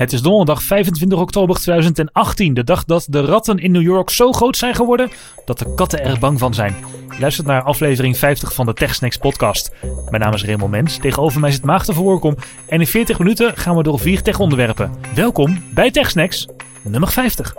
Het is donderdag 25 oktober 2018, de dag dat de ratten in New York zo groot zijn geworden dat de katten er bang van zijn. Je luistert naar aflevering 50 van de TechSnacks podcast. Mijn naam is Raymond Mens, tegenover mij zit Maarten van Voorkom en in 40 minuten gaan we door vier tech-onderwerpen. Welkom bij TechSnacks nummer 50.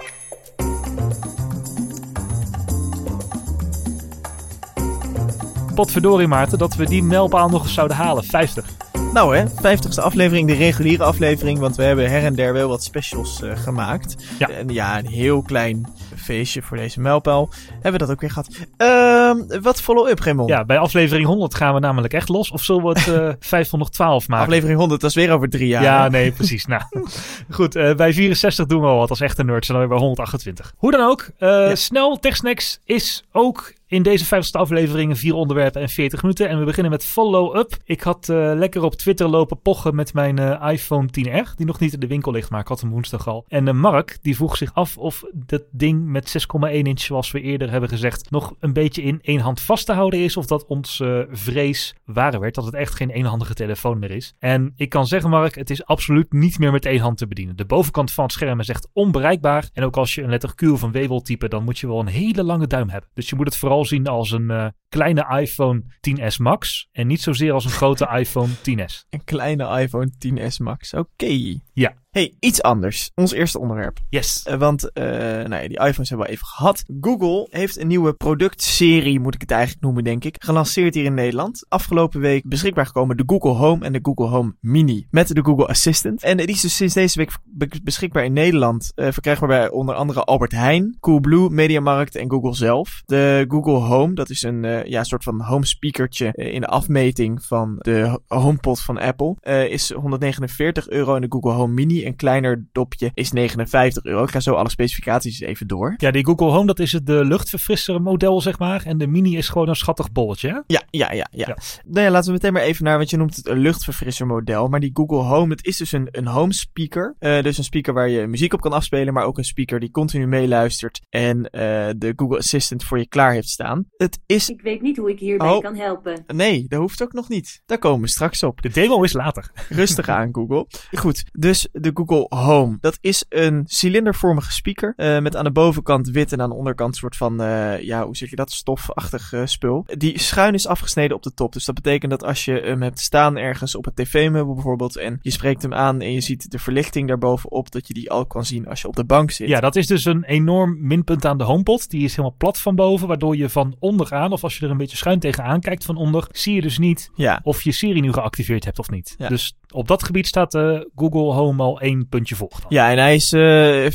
Potverdorie Maarten dat we die mijlpaal nog eens zouden halen, 50. Nou hè, 50ste aflevering, de reguliere aflevering, want we hebben her en der wel wat specials uh, gemaakt. Ja. En ja, een heel klein feestje voor deze mijlpaal. Hebben we dat ook weer gehad. Uh, wat follow-up, Raymond? Ja, bij aflevering 100 gaan we namelijk echt los. Of zullen we het uh, 512 maken? Aflevering 100, dat is weer over drie jaar. Ja, nee, precies. nou, goed. Uh, bij 64 doen we al wat als echte nerds. En dan weer bij 128. Hoe dan ook, ja. snel, TechSnacks is ook in deze 50ste aflevering vier onderwerpen en 40 minuten. En we beginnen met follow-up. Ik had uh, lekker op Twitter lopen pochen met mijn uh, iPhone 10R. Die nog niet in de winkel ligt, maar ik had hem woensdag al. En uh, Mark, die vroeg zich af of dat ding met 6,1 inch, zoals we eerder hebben gezegd, nog een beetje in één hand vast te houden is. Of dat ons vrees waar werd. Dat het echt geen eenhandige telefoon meer is. En ik kan zeggen, Mark, het is absoluut niet meer met één hand te bedienen. De bovenkant van het scherm is echt onbereikbaar. En ook als je een letter Q of een W wil typen, dan moet je wel een hele lange duim hebben. Dus je moet het vooral zien als een uh, kleine iPhone 10s Max en niet zozeer als een grote iPhone 10s. Een kleine iPhone 10s Max, oké. Okay. Ja. Hey, iets anders. Ons eerste onderwerp. Yes. Uh, want, uh, nou ja, die iPhones hebben we even gehad. Google heeft een nieuwe productserie, moet ik het eigenlijk noemen, denk ik, gelanceerd hier in Nederland. Afgelopen week beschikbaar gekomen de Google Home en de Google Home Mini met de Google Assistant. En die is dus sinds deze week beschikbaar in Nederland. Uh, verkrijgbaar bij onder andere Albert Heijn, Coolblue, Mediamarkt en Google zelf. De Google Home, dat is een uh, ja, soort van home speakertje in de afmeting van de HomePod van Apple, is 149 euro. En de Google Home Mini een kleiner dopje is 59 euro. Ik ga zo alle specificaties even door. Ja, die Google Home, dat is het de luchtverfrisser model, zeg maar. En de Mini is gewoon een schattig bolletje, hè? Ja, ja, ja. ja. ja. Nou ja, laten we meteen maar even naar, want je noemt het een luchtverfrisser model. Maar die Google Home, het is dus een, een home speaker. Uh, dus een speaker waar je muziek op kan afspelen, maar ook een speaker die continu meeluistert en uh, de Google Assistant voor je klaar heeft staan. Het is... Ik weet niet hoe ik hierbij oh. kan helpen. Nee, dat hoeft ook nog niet. Daar komen we straks op. De demo is later. Rustig aan, Google. Goed, dus de Google Home. Dat is een cilindervormige speaker. Uh, met aan de bovenkant wit en aan de onderkant een soort van, uh, ja, hoe zeg je dat? Stofachtig uh, spul. Die schuin is afgesneden op de top. Dus dat betekent dat als je hem hebt staan ergens op het tv-meubel bijvoorbeeld. En je spreekt hem aan en je ziet de verlichting daarbovenop. Dat je die al kan zien als je op de bank zit. Ja, dat is dus een enorm minpunt aan de HomePod. Die is helemaal plat van boven. Waardoor je van onderaan, of als je er een beetje schuin tegenaan kijkt van onder, zie je dus niet ja. of je Siri nu geactiveerd hebt of niet. Ja. Dus op dat gebied staat Google Home al één puntje voor. Dan. Ja, en hij is uh,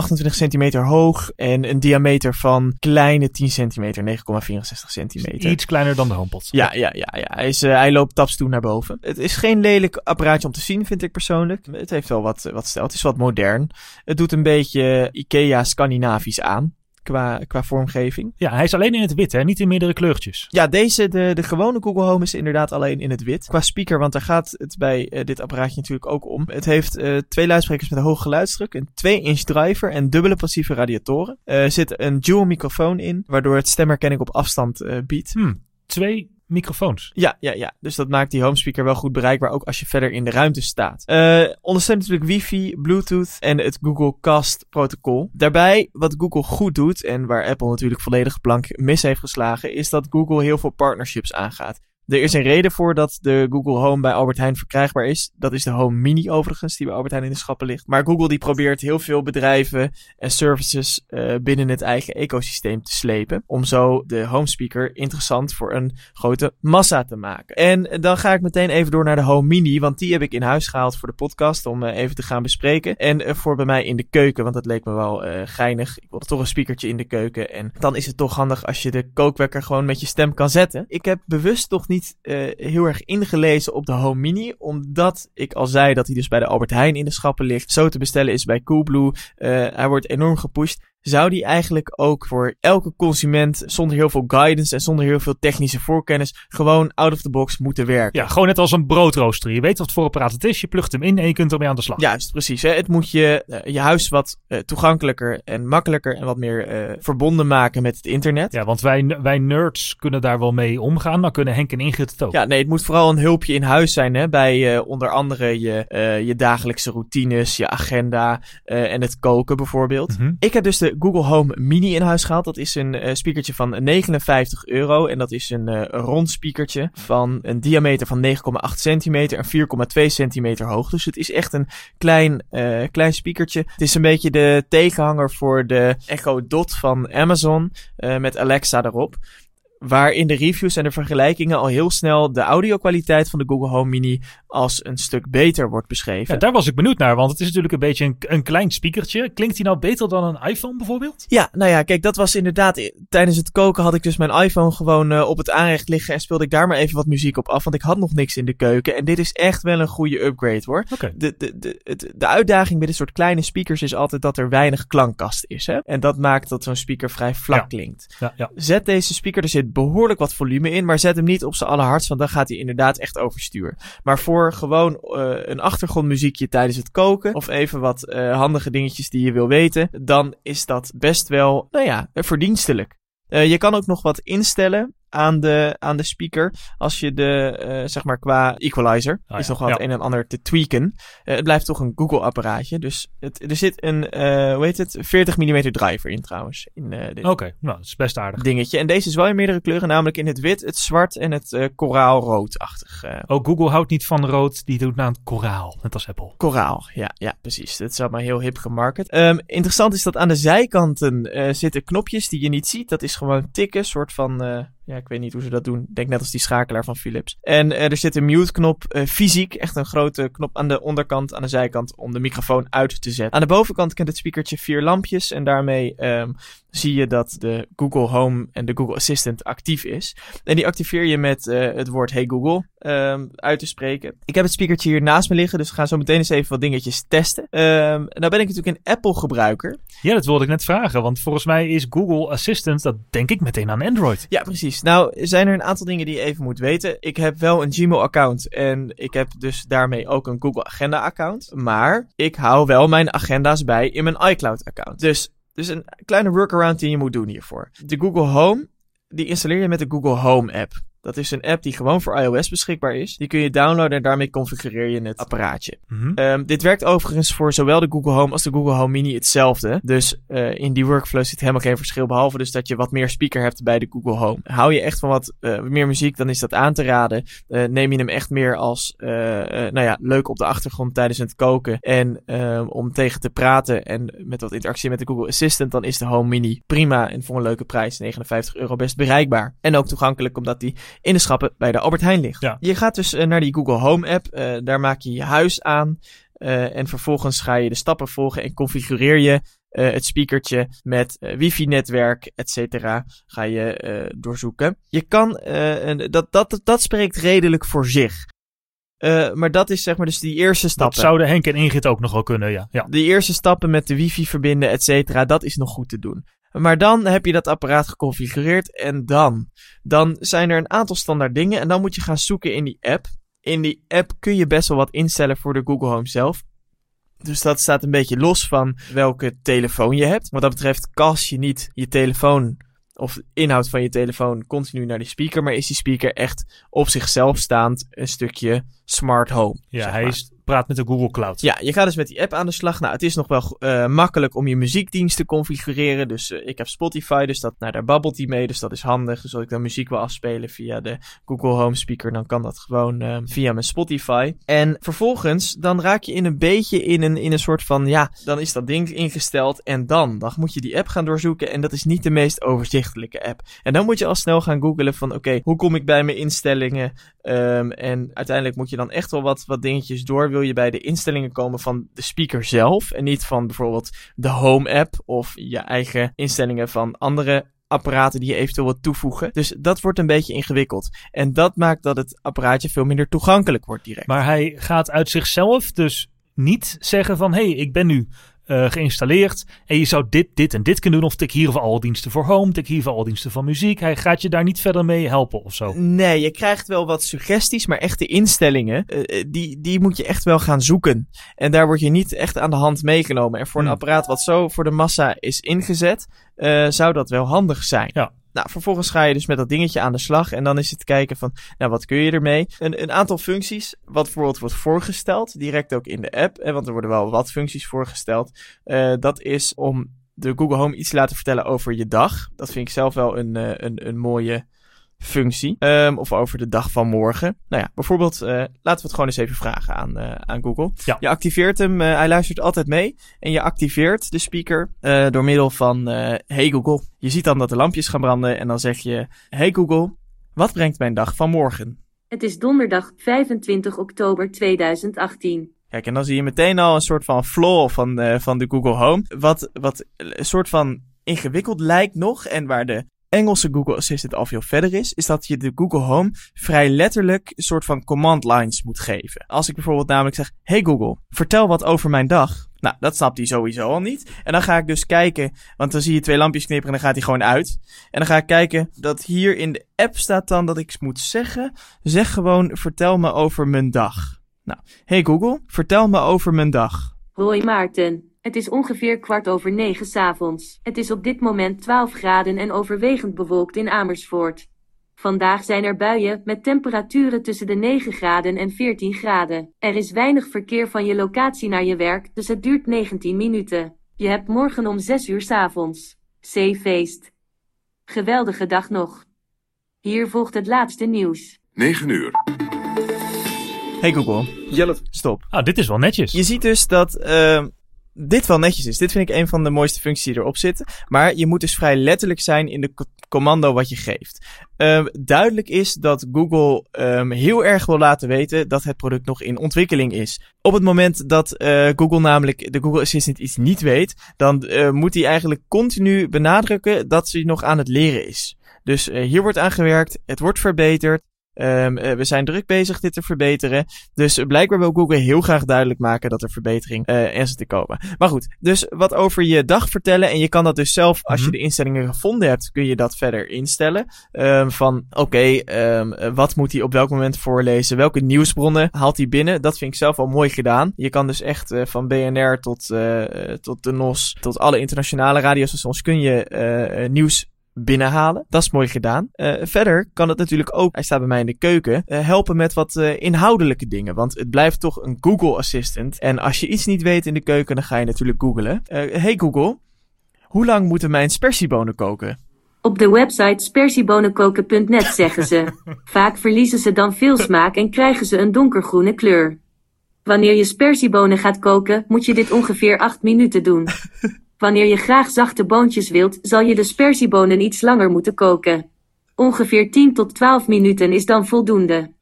14,28 centimeter hoog en een diameter van kleine 10 centimeter, 9,64 centimeter. Iets kleiner dan de HomePod. Ja, ja, ja, ja. Hij, is, uh, hij loopt taps toe naar boven. Het is geen lelijk apparaatje om te zien, vind ik persoonlijk. Het heeft wel wat, wat stijl. Het is wat modern. Het doet een beetje IKEA Scandinavisch aan qua, qua vormgeving. Ja, hij is alleen in het wit, hè? niet in meerdere kleurtjes. Ja, deze, de, de gewone Google Home is inderdaad alleen in het wit. Qua speaker, want daar gaat het bij uh, dit apparaatje natuurlijk ook om. Het heeft uh, twee luidsprekers met een hoge geluidsdruk, een 2-inch driver en dubbele passieve radiatoren. Er uh, zit een dual microfoon in, waardoor het stemherkenning op afstand biedt. Hmm, twee microfoons. Ja, ja, ja. Dus dat maakt die home speaker wel goed bereikbaar, ook als je verder in de ruimte staat. Uh, ondersteunt natuurlijk wifi, bluetooth en het Google Cast protocol. Daarbij, wat Google goed doet, en waar Apple natuurlijk volledig blank mis heeft geslagen, is dat Google heel veel partnerships aangaat. Er is een reden voor dat de Google Home bij Albert Heijn verkrijgbaar is. Dat is de Home Mini overigens, die bij Albert Heijn in de schappen ligt. Maar Google die probeert heel veel bedrijven en services uh, binnen het eigen ecosysteem te slepen. Om zo de home speaker interessant voor een grote massa te maken. En dan ga ik meteen even door naar de Home Mini, want die heb ik in huis gehaald voor de podcast om uh, even te gaan bespreken. En uh, voor bij mij in de keuken, want dat leek me wel geinig. Ik wilde toch een speakertje in de keuken. En dan is het toch handig als je de kookwekker gewoon met je stem kan zetten. Ik heb bewust toch niet niet uh, heel erg ingelezen op de Home Mini. Omdat ik al zei dat hij dus bij de Albert Heijn in de schappen ligt. Zo te bestellen is bij Coolblue. Uh, hij wordt enorm gepusht. Zou die eigenlijk ook voor elke consument zonder heel veel guidance en zonder heel veel technische voorkennis gewoon out of the box moeten werken. Ja, gewoon net als een broodrooster. Je weet wat voor apparaat het is, je plugt hem in en je kunt ermee aan de slag. Juist, precies. Hè. Het moet je, uh, je huis wat uh, toegankelijker en makkelijker en wat meer uh, verbonden maken met het internet. Ja, want wij, wij nerds kunnen daar wel mee omgaan, maar kunnen Henk en Ingrid het ook. Ja, nee, het moet vooral een hulpje in huis zijn hè, bij onder andere je, je dagelijkse routines, je agenda en het koken bijvoorbeeld. Mhm. Ik heb dus de Google Home Mini in huis gehaald. Dat is een uh, speakertje van 59 euro. En dat is een uh, rond speakertje van een diameter van 9,8 centimeter en 4,2 centimeter hoog. Dus het is echt een klein, uh, klein speakertje. Het is een beetje de tegenhanger voor de Echo Dot van Amazon met Alexa erop waar in de reviews en de vergelijkingen al heel snel de audio-kwaliteit van de Google Home Mini als een stuk beter wordt beschreven. Ja, daar was ik benieuwd naar, want het is natuurlijk een beetje een, een klein speakertje. Klinkt die nou beter dan een iPhone bijvoorbeeld? Ja, nou ja, kijk, dat was inderdaad. Tijdens het koken had ik dus mijn iPhone gewoon uh, op het aanrecht liggen en speelde ik daar maar even wat muziek op af, want ik had nog niks in de keuken. En dit is echt wel een goede upgrade hoor. Okay. De, de, de, de, de uitdaging bij dit soort kleine speakers is altijd dat er weinig klankkast is. Hè? En dat maakt dat zo'n speaker vrij vlak ja. klinkt. Ja, ja. Zet deze speaker, er zit behoorlijk wat volume in, maar zet hem niet op zijn allerhardst, want dan gaat hij inderdaad echt overstuur. Maar voor gewoon uh, een achtergrondmuziekje tijdens het koken, of even wat uh, handige dingetjes die je wil weten, dan is dat best wel, nou ja, verdienstelijk. Uh, je kan ook nog wat instellen aan de, aan de speaker. Als je de, uh, zeg maar qua equalizer, Ah, is nog wat Ja. een en ander te tweaken. Uh, het blijft toch een Google apparaatje. Dus het, er zit een, uh, hoe heet het, 40 mm driver in trouwens. In Oké, nou, dat is best aardig. dingetje. En deze is wel in meerdere kleuren, namelijk in het wit, het zwart en het koraalroodachtig. Ook Google houdt niet van rood, die doet naar het koraal, net als Apple. Koraal, ja, ja, precies. Dat is allemaal heel hip gemarket. Um, interessant is dat aan de zijkanten zitten knopjes die je niet ziet. Dat is gewoon tikken, soort van... Ja, ik weet niet hoe ze dat doen. Ik denk net als die schakelaar van Philips. En uh, er zit een mute-knop uh, fysiek. Echt een grote knop aan de onderkant, aan de zijkant, om de microfoon uit te zetten. Aan de bovenkant kent het speakertje vier lampjes. En daarmee um, zie je dat de Google Home en de Google Assistant actief is. En die activeer je met uh, het woord Hey Google um, uit te spreken. Ik heb het speakertje hier naast me liggen, dus we gaan zo meteen eens even wat dingetjes testen. Um, nou ben ik natuurlijk een Apple gebruiker. Ja, dat wilde ik net vragen, want volgens mij is Google Assistant, dat denk ik meteen aan Android. Ja, precies. Nou, zijn er een aantal dingen die je even moet weten. Ik heb wel een Gmail-account en ik heb dus daarmee ook een Google Agenda-account. Maar ik hou wel mijn agenda's bij in mijn iCloud-account. Dus, dus een kleine workaround die je moet doen hiervoor. De Google Home, die installeer je met de Google Home-app. Dat is een app die gewoon voor iOS beschikbaar is. Die kun je downloaden en daarmee configureer je het apparaatje. Mm-hmm. Um, dit werkt overigens voor zowel de Google Home als de Google Home Mini hetzelfde. Dus uh, in die workflow zit helemaal geen verschil. Behalve dus dat je wat meer speaker hebt bij de Google Home. Hou je echt van wat uh, meer muziek, dan is dat aan te raden. Uh, neem je hem echt meer als, nou ja, leuk op de achtergrond tijdens het koken. En ehm, om tegen te praten en met wat interactie met de Google Assistant, dan is de Home Mini prima en voor een leuke prijs, 59 euro, best bereikbaar. En ook toegankelijk omdat die in de schappen bij de Albert Heijn ligt. Ja. Je gaat dus uh, naar die Google Home app. Uh, daar maak je je huis aan. Uh, en vervolgens ga je de stappen volgen en configureer je het speakertje met wifi-netwerk, et cetera. Ga je doorzoeken. Je kan, dat, dat, dat spreekt redelijk voor zich. Maar dat is zeg maar dus die eerste stappen. Dat zouden Henk en Ingrid ook nog wel kunnen, ja. ja. De eerste stappen met de wifi verbinden, et cetera, dat is nog goed te doen. Maar dan heb je dat apparaat geconfigureerd en dan? Dan zijn er een aantal standaard dingen en dan moet je gaan zoeken in die app. In die app kun je best wel wat instellen voor de Google Home zelf. Dus dat staat een beetje los van welke telefoon je hebt. Wat dat betreft kast je niet je telefoon of de inhoud van je telefoon continu naar die speaker, maar is die speaker echt op zichzelf staand een stukje smart home. Ja, zeg hij is, praat met de Google Cloud. Ja, je gaat dus met die app aan de slag. Nou, het is nog wel uh, makkelijk om je muziekdienst te configureren. Dus uh, ik heb Spotify, dus dat, nou, daar babbelt hij mee. Dus dat is handig. Dus als ik dan muziek wil afspelen via de Google Home speaker, dan kan dat gewoon uh, via mijn Spotify. En vervolgens, dan raak je in een beetje in een, in een soort van, ja, dan is dat ding ingesteld. En dan, dan moet je die app gaan doorzoeken. En dat is niet de meest overzichtelijke app. En dan moet je al snel gaan googlen van, oké, hoe kom ik bij mijn instellingen? Um, en uiteindelijk moet je dan echt wel wat, wat dingetjes door. Wil je bij de instellingen komen van de speaker zelf en niet van bijvoorbeeld de Home app of je eigen instellingen van andere apparaten die je eventueel wilt toevoegen. Dus dat wordt een beetje ingewikkeld. En dat maakt dat het apparaatje veel minder toegankelijk wordt direct. Maar hij gaat uit zichzelf dus niet zeggen van... hé, hey, ik ben nu uh, geïnstalleerd. En je zou dit, dit en dit kunnen doen. Of tik hier voor alle diensten voor home. Tik hier voor alle diensten van muziek. Hij gaat je daar niet verder mee helpen of zo. Nee, je krijgt wel wat suggesties. Maar echte instellingen, uh, die, die moet je echt wel gaan zoeken. En daar word je niet echt aan de hand meegenomen. En voor een hmm. apparaat wat zo voor de massa is ingezet, uh, zou dat wel handig zijn. Ja. Nou, vervolgens ga je dus met dat dingetje aan de slag. En dan is het kijken van, nou, wat kun je ermee? Een, een aantal functies, wat bijvoorbeeld wordt voorgesteld, direct ook in de app. Hè, want er worden wel wat functies voorgesteld. Uh, dat is om de Google Home iets te laten vertellen over je dag. Dat vind ik zelf wel een, uh, een, een mooie functie. Um, of over de dag van morgen. Nou ja, bijvoorbeeld, uh, laten we het gewoon eens even vragen aan, uh, aan Google. Ja. Je activeert hem, uh, hij luistert altijd mee. En je activeert de speaker door middel van Hey Google. Je ziet dan dat de lampjes gaan branden en dan zeg je Hey Google, wat brengt mijn dag van morgen? Het is donderdag 25 oktober 2018. Kijk, en dan zie je meteen al een soort van flaw van, van de Google Home. Wat, wat een soort van ingewikkeld lijkt nog. En waar de Engelse Google Assistant al veel verder is, is dat je de Google Home vrij letterlijk een soort van command lines moet geven. Als ik bijvoorbeeld namelijk zeg, hey Google, vertel wat over mijn dag. Nou, dat snapt hij sowieso al niet. En dan ga ik dus kijken, want dan zie je twee lampjes knipperen en dan gaat hij gewoon uit. En dan ga ik kijken dat hier in de app staat dan dat ik moet zeggen, zeg gewoon, vertel me over mijn dag. Nou, hey Google, vertel me over mijn dag. Hoi Maarten. Het is ongeveer kwart over negen s'avonds. Het is op dit moment 12 graden en overwegend bewolkt in Amersfoort. Vandaag zijn er buien met temperaturen tussen de 9 graden en 14 graden. Er is weinig verkeer van je locatie naar je werk, dus het duurt 19 minuten. Je hebt morgen om 6 uur s'avonds. C-feest. Geweldige dag nog. Hier volgt het laatste nieuws. 9 uur. Hey Google. Jelle. Stop. Ah, dit is wel netjes. Je ziet dus dat uh, dit wel netjes is. Dit vind ik een van de mooiste functies die erop zitten. Maar je moet dus vrij letterlijk zijn in de commando wat je geeft. Uh, duidelijk is dat Google um, heel erg wil laten weten dat het product nog in ontwikkeling is. Op het moment dat uh, Google namelijk de Google Assistant iets niet weet, dan uh, moet hij eigenlijk continu benadrukken dat ze nog aan het leren is. Dus hier wordt aan gewerkt, het wordt verbeterd. Um, we zijn druk bezig dit te verbeteren. Dus blijkbaar wil Google heel graag duidelijk maken dat er verbetering uh, er zit te komen. Maar goed, dus wat over je dag vertellen. En je kan dat dus zelf, als je mhm. de instellingen gevonden hebt, kun je dat verder instellen. Um, van oké, okay, um, wat moet hij op welk moment voorlezen? Welke nieuwsbronnen haalt hij binnen? Dat vind ik zelf al mooi gedaan. Je kan dus echt uh, van BNR tot, tot de NOS, tot alle internationale radiostations kun je nieuws binnenhalen. Dat is mooi gedaan. Uh, verder kan het natuurlijk ook, hij staat bij mij in de keuken, uh, helpen met wat uh, inhoudelijke dingen. Want het blijft toch een Google Assistant. En als je iets niet weet in de keuken, dan ga je natuurlijk googlen. hey Google, hoe lang moeten mijn spersiebonen koken? Op de website spersiebonenkoken.net zeggen ze. Vaak verliezen ze dan veel smaak en krijgen ze een donkergroene kleur. Wanneer je spersiebonen gaat koken, moet je dit ongeveer 8 minuten doen. Wanneer je graag zachte boontjes wilt, zal je de spersiebonen iets langer moeten koken. Ongeveer 10 tot 12 minuten is dan voldoende.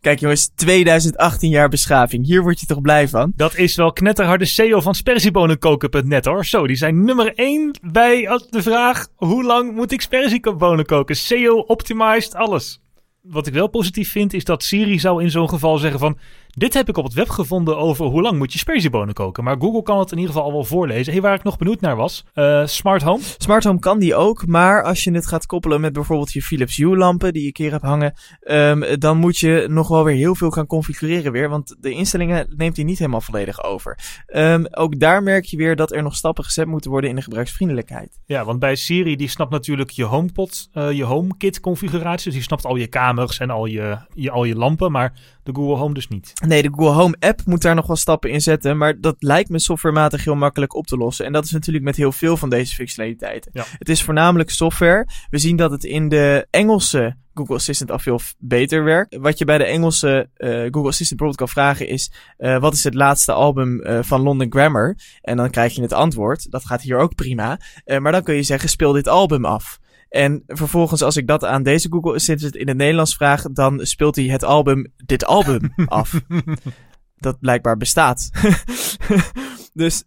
Kijk jongens, 2018 jaar beschaving. Hier word je toch blij van? Dat is wel knetterharde SEO van spersiebonenkoken.net hoor. Zo, die zijn nummer 1 bij de vraag hoe lang moet ik spersiebonen koken? SEO optimized alles. Wat ik wel positief vind is dat Siri zou in zo'n geval zeggen van dit heb ik op het web gevonden over hoe lang moet je sperziebonen koken. Maar Google kan het in ieder geval al wel voorlezen. Hey, waar ik nog benieuwd naar was, uh, Smart Home. Smart Home kan die ook, maar als je het gaat koppelen met bijvoorbeeld je Philips Hue lampen die je keer hebt hangen, um, dan moet je nog wel weer heel veel gaan configureren weer, want de instellingen neemt hij niet helemaal volledig over. Um, ook daar merk je weer dat er nog stappen gezet moeten worden in de gebruiksvriendelijkheid. Ja, want bij Siri die snapt natuurlijk je HomePod, uh, je HomeKit configuratie, dus die snapt al je kamers en al je, je, al je lampen, maar de Google Home dus niet. Nee, de Google Home app moet daar nog wel stappen in zetten. Maar dat lijkt me softwarematig heel makkelijk op te lossen. En dat is natuurlijk met heel veel van deze functionaliteiten. Ja. Het is voornamelijk software. We zien dat het in de Engelse Google Assistant al veel beter werkt. Wat je bij de Engelse uh, Google Assistant bijvoorbeeld kan vragen is: uh, wat is het laatste album uh, van London Grammar? En dan krijg je het antwoord. Dat gaat hier ook prima. maar dan kun je zeggen: speel dit album af. En vervolgens, als ik dat aan deze Google Assistant in het Nederlands vraag, dan speelt hij het album, dit album af. dat blijkbaar bestaat. dus.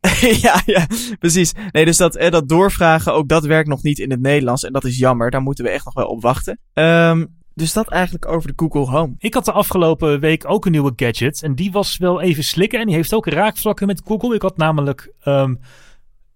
ja, ja, precies. Nee, dus dat, dat doorvragen, ook dat werkt nog niet in het Nederlands. En dat is jammer. Daar moeten we echt nog wel op wachten. Um, Dus dat eigenlijk over de Google Home. Ik had de afgelopen week ook een nieuwe gadget. En die was wel even slikken. En die heeft ook raakvlakken met Google. Ik had namelijk ehm,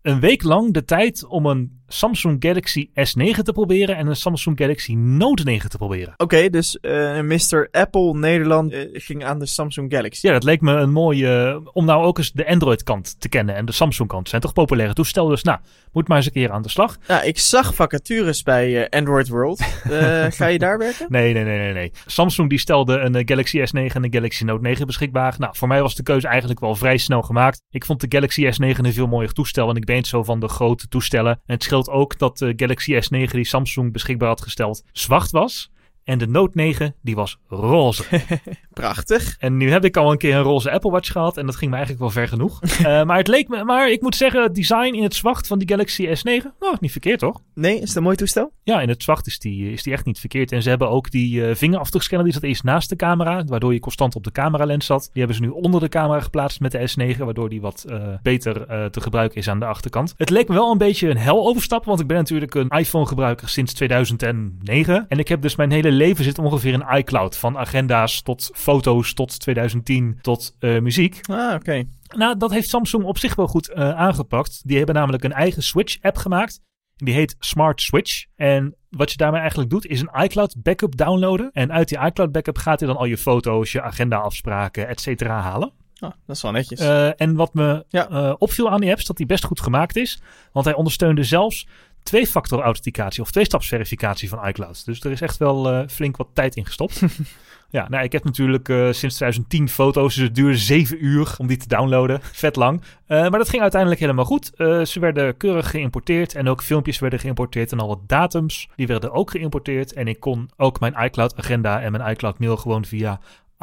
een week lang de tijd om een Samsung Galaxy S9 te proberen en een Samsung Galaxy Note 9 te proberen. Oké, dus eh Mr. Apple Nederland eh, ging aan de Samsung Galaxy. Ja, dat leek me een mooie. om nou ook eens de Android-kant te kennen en de Samsung-kant. Zijn toch populaire toestellen. Dus nou, moet maar eens een keer aan de slag. Ja, ik zag vacatures bij eh, Android World. Eh, ga je daar werken? Nee, nee, nee, nee, nee. Samsung die stelde een eh, Galaxy S9 en een Galaxy Note 9 beschikbaar. Nou, voor mij was de keuze eigenlijk wel vrij snel gemaakt. Ik vond de Galaxy S9 een veel mooier toestel. En ik ben zo van de grote toestellen. En het scheelt ook dat de Galaxy S9 die Samsung beschikbaar had gesteld zwart was. En de Note 9 die was roze. Prachtig. En nu heb ik al een keer een roze Apple Watch gehad. En dat ging me eigenlijk wel ver genoeg. Eh, maar het leek me. Maar ik moet zeggen, het design in het zwart van die Galaxy S9. Nou, niet verkeerd toch? Nee, is het een mooi toestel? Ja, in het zwart is die, is die echt niet verkeerd. En ze hebben ook die eh, vingerafdrukscanner. Die zat eerst naast de camera. Waardoor je constant op de cameralens zat. Die hebben ze nu onder de camera geplaatst met de S9. Waardoor die wat eh, beter te gebruiken is aan de achterkant. Het leek me wel een beetje een hel overstappen. Want ik ben natuurlijk een iPhone gebruiker sinds 2009. En ik heb dus mijn hele leven zit ongeveer in iCloud. Van agenda's tot foto's tot 2010 tot eh, muziek. Ah, oké. Nou, dat heeft Samsung op zich wel goed eh, aangepakt. Die hebben namelijk een eigen Switch-app gemaakt. Die heet Smart Switch. En wat je daarmee eigenlijk doet, is een iCloud backup downloaden. En uit die iCloud backup gaat hij dan al je foto's, je agenda-afspraken, et cetera halen. Ah, dat is wel netjes. Eh, en wat me Ja. opviel aan die app is dat die best goed gemaakt is. Want hij ondersteunde zelfs twee-factor authenticatie of twee-stapsverificatie van iCloud. Dus er is echt wel eh, flink wat tijd in gestopt. ja, nou, ik heb natuurlijk eh, sinds 2010 foto's, dus het duurde zeven uur om die te downloaden. Vet lang. Eh, maar dat ging uiteindelijk helemaal goed. Ze werden keurig geïmporteerd en ook filmpjes werden geïmporteerd en al wat datums, die werden ook geïmporteerd. En ik kon ook mijn iCloud agenda en mijn iCloud mail gewoon via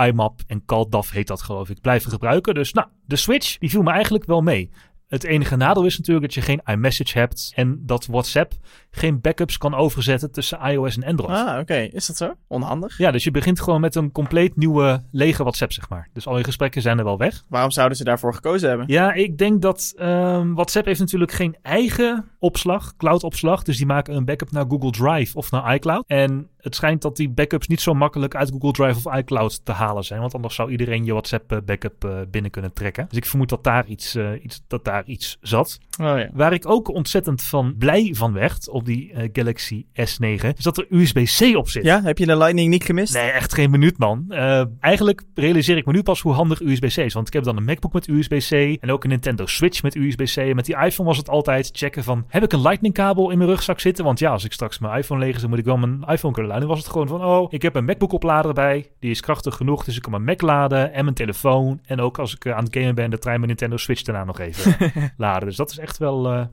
IMAP en CalDAV heet dat geloof ik, blijven gebruiken. Dus nou, de Switch die viel me eigenlijk wel mee. Het enige nadeel is natuurlijk dat je geen iMessage hebt en dat WhatsApp geen backups kan overzetten tussen iOS en Android. Ah, oké. Is dat zo? Onhandig. Ja, dus je begint gewoon met een compleet nieuwe lege WhatsApp, zeg maar. Dus al je gesprekken zijn er wel weg. Waarom zouden ze daarvoor gekozen hebben? Ja, ik denk dat ehm, WhatsApp heeft natuurlijk geen eigen opslag, cloud-opslag. Dus die maken een backup naar Google Drive of naar iCloud. En het schijnt dat die backups niet zo makkelijk uit Google Drive of iCloud te halen zijn. Want anders zou iedereen je WhatsApp-backup eh, binnen kunnen trekken. Dus ik vermoed dat daar iets, eh, iets, dat daar iets zat. Oh ja. Waar ik ook ontzettend van blij van werd op die eh, Galaxy S9, is dat er USB-C op zit. Ja, heb je de Lightning niet gemist? Nee, echt geen minuut, man. Eh, eigenlijk realiseer ik me nu pas hoe handig USB-C is. Want ik heb dan een MacBook met USB-C en ook een Nintendo Switch met USB-C. En met die iPhone was het altijd checken van, heb ik een Lightning-kabel in mijn rugzak zitten? Want ja, als ik straks mijn iPhone leeg is, dan moet ik wel mijn iPhone kunnen Nu was het gewoon van, oh, ik heb een MacBook-oplader erbij. Die is krachtig genoeg, dus ik kan mijn Mac laden en mijn telefoon. En ook als ik eh, aan het gamen ben, de trein mijn Nintendo Switch daarna nog even laden. Dus dat is echt wel, eh,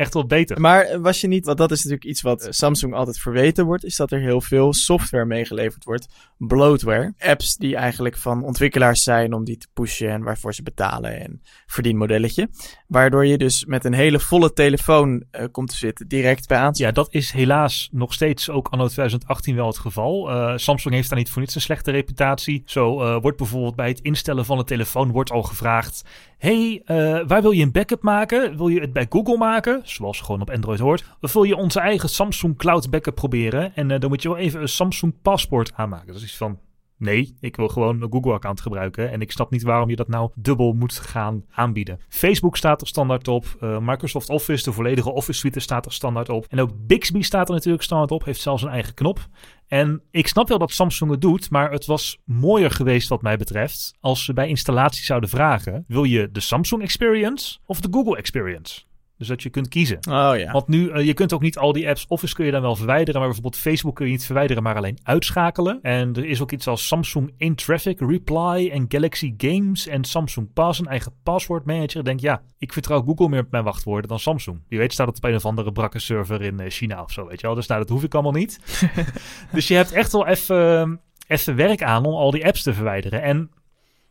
echt wel beter. Maar was je niet, want dat is natuurlijk iets wat eh, Samsung altijd verweten wordt, is dat er heel veel software meegeleverd wordt. Bloatware. Apps die eigenlijk van ontwikkelaars zijn om die te pushen en waarvoor ze betalen en verdienmodelletje. Waardoor je dus met een hele volle telefoon eh, komt te zitten, direct bij aansluiting. Ja, dat is helaas nog steeds ook anno 2018 wel het geval. Eh, Samsung heeft daar niet voor niets een slechte reputatie. Zo wordt bijvoorbeeld bij het instellen van de telefoon wordt al gevraagd... hey, waar wil je een backup maken? Wil je het bij Google maken? Zoals gewoon op Android hoort. Wil je onze eigen Samsung Cloud Backup proberen? En eh, dan moet je wel even een Samsung paspoort aanmaken. Dat is iets van... Nee, ik wil gewoon een Google-account gebruiken. En ik snap niet waarom je dat nou dubbel moet gaan aanbieden. Facebook staat er standaard op. Eh, Microsoft Office, de volledige Office suite, staat er standaard op. En ook Bixby staat er natuurlijk standaard op. Heeft zelfs een eigen knop. En ik snap wel dat Samsung het doet, maar het was mooier geweest wat mij betreft als ze bij installatie zouden vragen: wil je de Samsung Experience of de Google Experience? Dus dat je kunt kiezen. Oh ja. Want nu, eh, je kunt ook niet al die apps, Office kun je dan wel verwijderen, maar bijvoorbeeld Facebook kun je niet verwijderen, maar alleen uitschakelen. En er is ook iets als Samsung In-Traffic, Reply en Galaxy Games en Samsung Pass, een eigen password manager. Ik denk, ja, ik vertrouw Google meer met mijn wachtwoorden dan Samsung. Wie weet staat het op een of andere brakke server in eh, China of zo, weet je wel. Dus nou, dat hoef ik allemaal niet. dus je hebt echt wel even, even werk aan om al die apps te verwijderen. En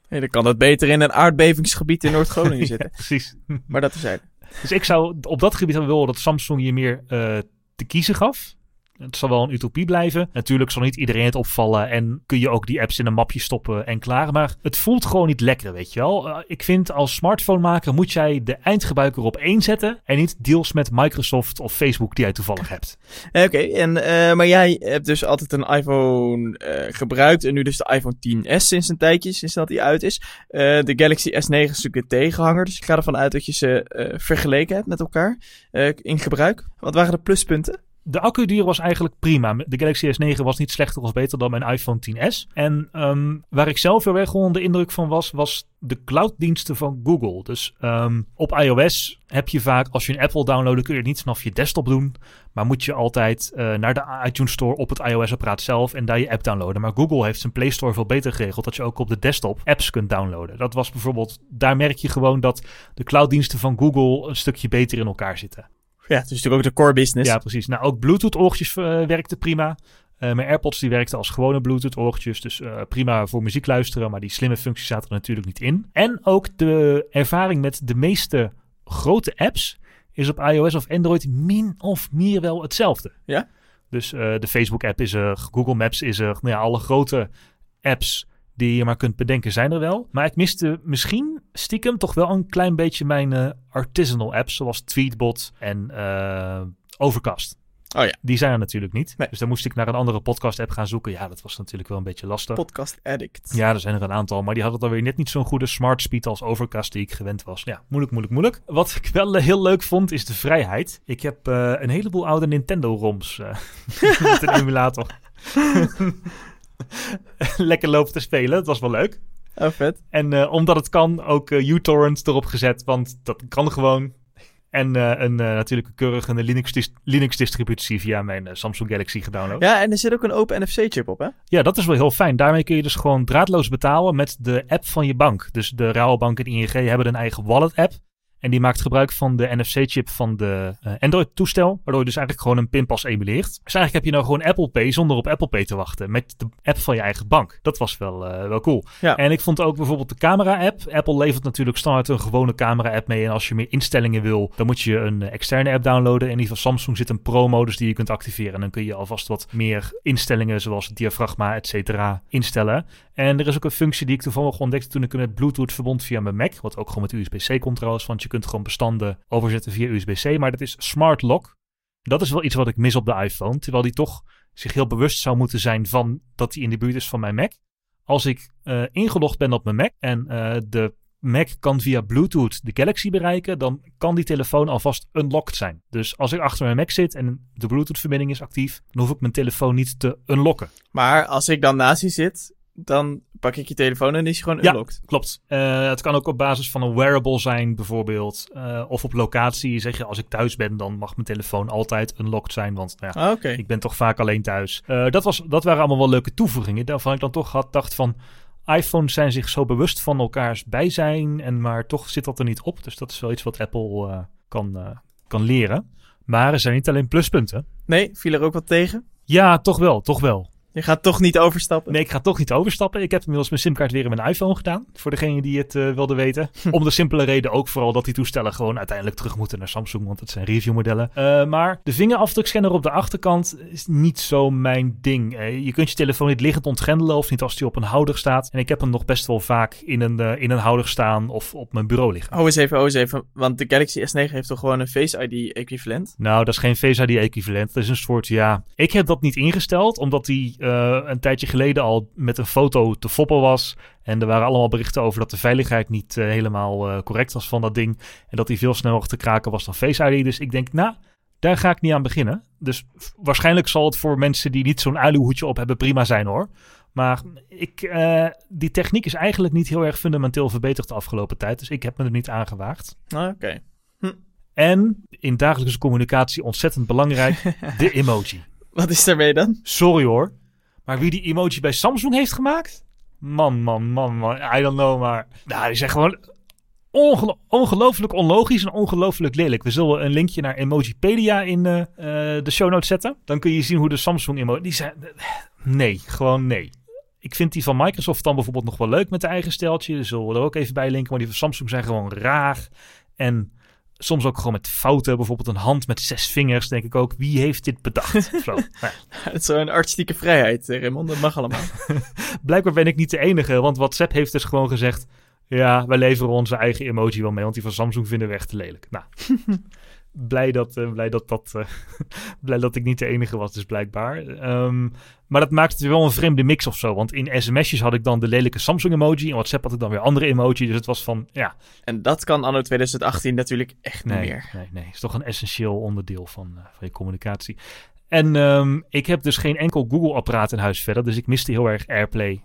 Hey, dan kan dat beter in een aardbevingsgebied in Noord-Groningen zitten. precies. Maar dat is het. Dus ik zou op dat gebied wel willen dat Samsung je meer eh, te kiezen gaf. Het zal wel een utopie blijven. Natuurlijk zal niet iedereen het opvallen en kun je ook die apps in een mapje stoppen en klaar. Maar het voelt gewoon niet lekker, weet je wel. Uh, ik vind als smartphonemaker moet jij de eindgebruiker op één zetten en niet deals met Microsoft of Facebook die jij toevallig hebt. Oké, en uh, maar jij hebt dus altijd een iPhone gebruikt en nu dus de iPhone 10s sinds een tijdje, sinds dat die uit is. de Galaxy S9 is natuurlijk een tegenhanger, dus ik ga ervan uit dat je ze vergeleken hebt met elkaar in gebruik. Wat waren de pluspunten? De accuduur was eigenlijk prima. De Galaxy S9 was niet slechter of beter dan mijn iPhone 10s. En um, waar ik zelf heel erg onder de indruk van was, was de clouddiensten van Google. Dus um, op iOS heb je vaak, als je een Apple downloadt, kun je het niet vanaf je desktop doen. Maar moet je altijd uh, naar de iTunes Store op het iOS-apparaat zelf en daar je app downloaden. Maar Google heeft zijn Play Store veel beter geregeld, dat je ook op de desktop apps kunt downloaden. Dat was bijvoorbeeld, daar merk je gewoon dat de clouddiensten van Google een stukje beter in elkaar zitten. Ja, het is natuurlijk ook de core business. Ja, precies. Nou, ook Bluetooth-oortjes uh, werkten prima. Uh, mijn AirPods die werkten als gewone Bluetooth-oortjes. Dus uh, prima voor muziek luisteren. Maar die slimme functies zaten er natuurlijk niet in. En ook de ervaring met de meeste grote apps is op iOS of Android min of meer wel hetzelfde. Ja? Dus de Facebook-app is er, Google Maps is er. Nou ja, alle grote apps die je maar kunt bedenken zijn er wel. Maar ik miste misschien stiekem toch wel een klein beetje mijn uh, artisanal apps, zoals Tweetbot en uh, Overcast. Oh ja. Die zijn er natuurlijk niet. Nee. Dus dan moest ik naar een andere podcast-app gaan zoeken. Ja, dat was natuurlijk wel een beetje lastig. Podcast Addict. Ja, er zijn er een aantal. Maar die hadden dan weer net niet zo'n goede smart speed als Overcast die ik gewend was. Ja, moeilijk, moeilijk, moeilijk. Wat ik wel uh, heel leuk vond, is de vrijheid. Ik heb uh, een heleboel oude Nintendo-ROMs uh, met een emulator. lekker lopen te spelen. Dat was wel leuk. Oh, vet. En uh, omdat het kan, ook uh, uTorrent erop gezet, want dat kan gewoon. En uh, een natuurlijk een keurige Linux-distributie Linux via mijn Samsung Galaxy gedownload. Ja, en er zit ook een open NFC-chip op, hè? Ja, dat is wel heel fijn. Daarmee kun je dus gewoon draadloos betalen met de app van je bank. Dus de Rabobank en ING hebben een eigen wallet-app. En die maakt gebruik van de NFC-chip van de uh, Android-toestel. Waardoor je dus eigenlijk gewoon een pinpas emuleert. Dus eigenlijk heb je nou gewoon Apple Pay zonder op Apple Pay te wachten. Met de app van je eigen bank. Dat was wel, uh, wel cool. Ja. En ik vond ook bijvoorbeeld de camera-app. Apple levert natuurlijk standaard een gewone camera-app mee. En als je meer instellingen wil, dan moet je een externe app downloaden. In ieder geval Samsung zit een Pro-modus die je kunt activeren. En dan kun je alvast wat meer instellingen, zoals diafragma, et cetera, instellen. En er is ook een functie die ik toevallig ontdekte toen ik hem met Bluetooth verbond via mijn Mac. Wat ook gewoon met USB-C kon trouwens, want je kunt gewoon bestanden overzetten via USB-C. Maar dat is Smart Lock. Dat is wel iets wat ik mis op de iPhone. Terwijl die toch zich heel bewust zou moeten zijn van dat hij in de buurt is van mijn Mac. Als ik uh, ingelogd ben op mijn Mac en uh, de Mac kan via Bluetooth de Galaxy bereiken, dan kan die telefoon alvast unlocked zijn. Dus als ik achter mijn Mac zit en de Bluetooth-verbinding is actief, dan hoef ik mijn telefoon niet te unlocken. Maar als ik dan naast je zit, dan pak ik je telefoon en is je gewoon unlocked. Ja, klopt. Uh, het kan ook op basis van een wearable zijn bijvoorbeeld. Uh, of op locatie zeg je als ik thuis ben dan mag mijn telefoon altijd unlocked zijn. Want nou ja, ah, okay. ik ben toch vaak alleen thuis. Uh, dat, was, dat waren allemaal wel leuke toevoegingen. Daarvan ik dan toch had dacht van... iPhones zijn zich zo bewust van elkaars bijzijn. En maar toch zit dat er niet op. Dus dat is wel iets wat Apple kan, kan leren. Maar er zijn niet alleen pluspunten. Nee, viel er ook wat tegen? Ja, toch wel, toch wel. Je gaat toch niet overstappen? Nee, ik ga toch niet overstappen. Ik heb inmiddels mijn simkaart weer in mijn iPhone gedaan. Voor degene die het uh, wilde weten. Om de simpele reden ook vooral dat die toestellen gewoon uiteindelijk terug moeten naar Samsung. Want het zijn reviewmodellen. Uh, maar de vingerafdrukscanner op de achterkant is niet zo mijn ding. Uh, je kunt je telefoon niet liggend ontgrendelen of niet als die op een houder staat. En ik heb hem nog best wel vaak in een, in een houder staan of op mijn bureau liggen. Oh, eens even, oh, eens even. Want de Galaxy S9 heeft toch gewoon een Face ID equivalent? Nou, dat is geen Face ID equivalent. Dat is een soort, ja... Ik heb dat niet ingesteld, omdat die uh, een tijdje geleden al met een foto te foppen was. En er waren allemaal berichten over dat de veiligheid niet uh, helemaal uh, correct was van dat ding. En dat hij veel sneller te kraken was dan Face ID. Dus ik denk, nou, daar ga ik niet aan beginnen. Dus waarschijnlijk zal het voor mensen die niet zo'n aluhoedje op hebben prima zijn hoor. Maar ik, uh, die techniek is eigenlijk niet heel erg fundamenteel verbeterd de afgelopen tijd. Dus ik heb me er niet aan gewaagd. Ah, Oké. Okay. Hm. En in dagelijkse communicatie ontzettend belangrijk, de emoji. Wat is daarmee dan? Sorry hoor. Maar wie die emoji bij Samsung heeft gemaakt? Man, man, man, man. I don't know, maar... Nou, die zijn gewoon ongelo ongelooflijk onlogisch en ongelooflijk lelijk. We zullen een linkje naar Emojipedia in uh, uh, de show notes zetten. Dan kun je zien hoe de Samsung emoji... Die zijn... Nee, gewoon nee. Ik vind die van Microsoft dan bijvoorbeeld nog wel leuk met de eigen steltje. Dus zullen we er ook even bij linken. Maar die van Samsung zijn gewoon raar en Soms ook gewoon met fouten. Bijvoorbeeld een hand met zes vingers. Denk ik ook, wie heeft dit bedacht? Zo. Nou ja. Het is zo'n artistieke vrijheid, eh, Raymond. Dat mag allemaal. Blijkbaar ben ik niet de enige. Want WhatsApp heeft dus gewoon gezegd... Ja, wij leveren onze eigen emoji wel mee. Want die van Samsung vinden we echt te lelijk. Nou, blij dat, eh, blij dat, dat, eh, blij dat ik niet de enige was, dus blijkbaar. Ehm, maar dat maakt het wel een vreemde mix of zo. Want in sms'jes had ik dan de lelijke Samsung emoji. In WhatsApp had ik dan weer andere emoji. Dus het was van, ja, En dat kan anno 2018 natuurlijk echt niet nee, meer. nee, nee. Het is toch een essentieel onderdeel van, eh, van je communicatie. En ehm, ik heb dus geen enkel Google-apparaat in huis verder. Dus ik miste heel erg AirPlay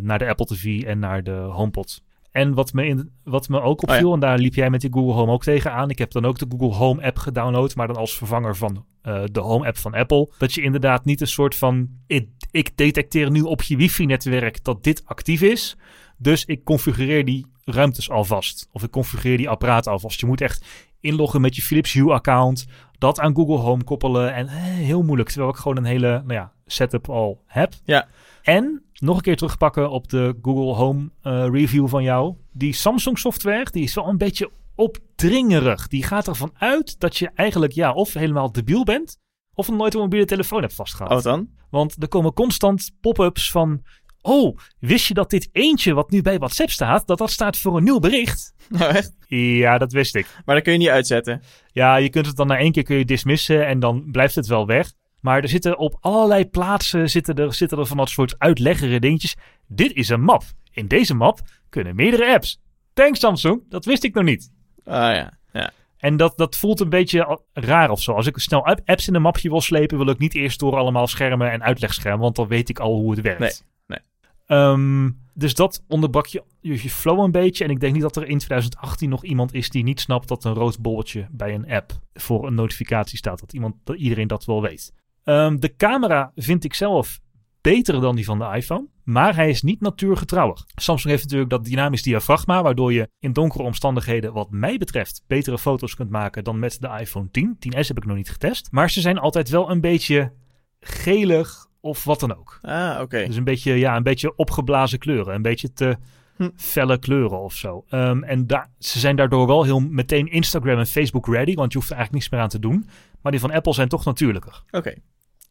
naar de Apple TV en naar de HomePod. En wat me, in, wat me ook opviel, Oh ja. en daar liep jij met die Google Home ook tegenaan. Ik heb dan ook de Google Home app gedownload, maar dan als vervanger van eh, de Home app van Apple. Dat je inderdaad niet een soort van, ik, ik detecteer nu op je wifi-netwerk dat dit actief is. Dus ik configureer die ruimtes alvast. Of ik configureer die apparaten alvast. Je moet echt inloggen met je Philips Hue-account. Dat aan Google Home koppelen. En eh, heel moeilijk. Terwijl ik gewoon een hele nou ja, setup al heb. Ja. En nog een keer terugpakken op de Google Home eh, review van jou. Die Samsung software, die is wel een beetje opdringerig. Die gaat ervan uit dat je eigenlijk ja, of helemaal debiel bent. Of nooit een mobiele telefoon hebt vastgehad. Oh, dan? Want er komen constant pop-ups van... Oh, wist je dat dit eentje wat nu bij WhatsApp staat... dat dat staat voor een nieuw bericht? Nou, echt? Ja, dat wist ik. Maar dat kun je niet uitzetten. Ja, je kunt het dan na één keer kun je dismissen... en dan blijft het wel weg. Maar er zitten op allerlei plaatsen zitten er, zitten er van dat soort uitleggere dingetjes. Dit is een map. In deze map kunnen meerdere apps. Thanks Samsung, dat wist ik nog niet. Ah ja. ja. En dat, dat voelt een beetje raar of zo. Als ik snel app- apps in een mapje wil slepen, wil ik niet eerst door allemaal schermen en uitlegschermen, want dan weet ik al hoe het werkt. Nee, nee. Ehm, dus dat onderbrak je, je je flow een beetje. En ik denk niet dat er in 2018 nog iemand is die niet snapt dat een rood bolletje bij een app voor een notificatie staat. Dat, iemand, dat iedereen dat wel weet. Ehm, de camera vind ik zelf beter dan die van de iPhone. Maar hij is niet natuurgetrouwig. Samsung heeft natuurlijk dat dynamisch diafragma, waardoor je in donkere omstandigheden, wat mij betreft, betere foto's kunt maken dan met de iPhone 10. 10S heb ik nog niet getest. Maar ze zijn altijd wel een beetje gelig of wat dan ook. Ah, oké. Dus een beetje, ja, een beetje opgeblazen kleuren. Een beetje te Hm. felle kleuren of zo. Ehm, en daar ze zijn daardoor wel heel meteen Instagram en Facebook ready. Want je hoeft er eigenlijk niets meer aan te doen. Maar die van Apple zijn toch natuurlijker. Oké.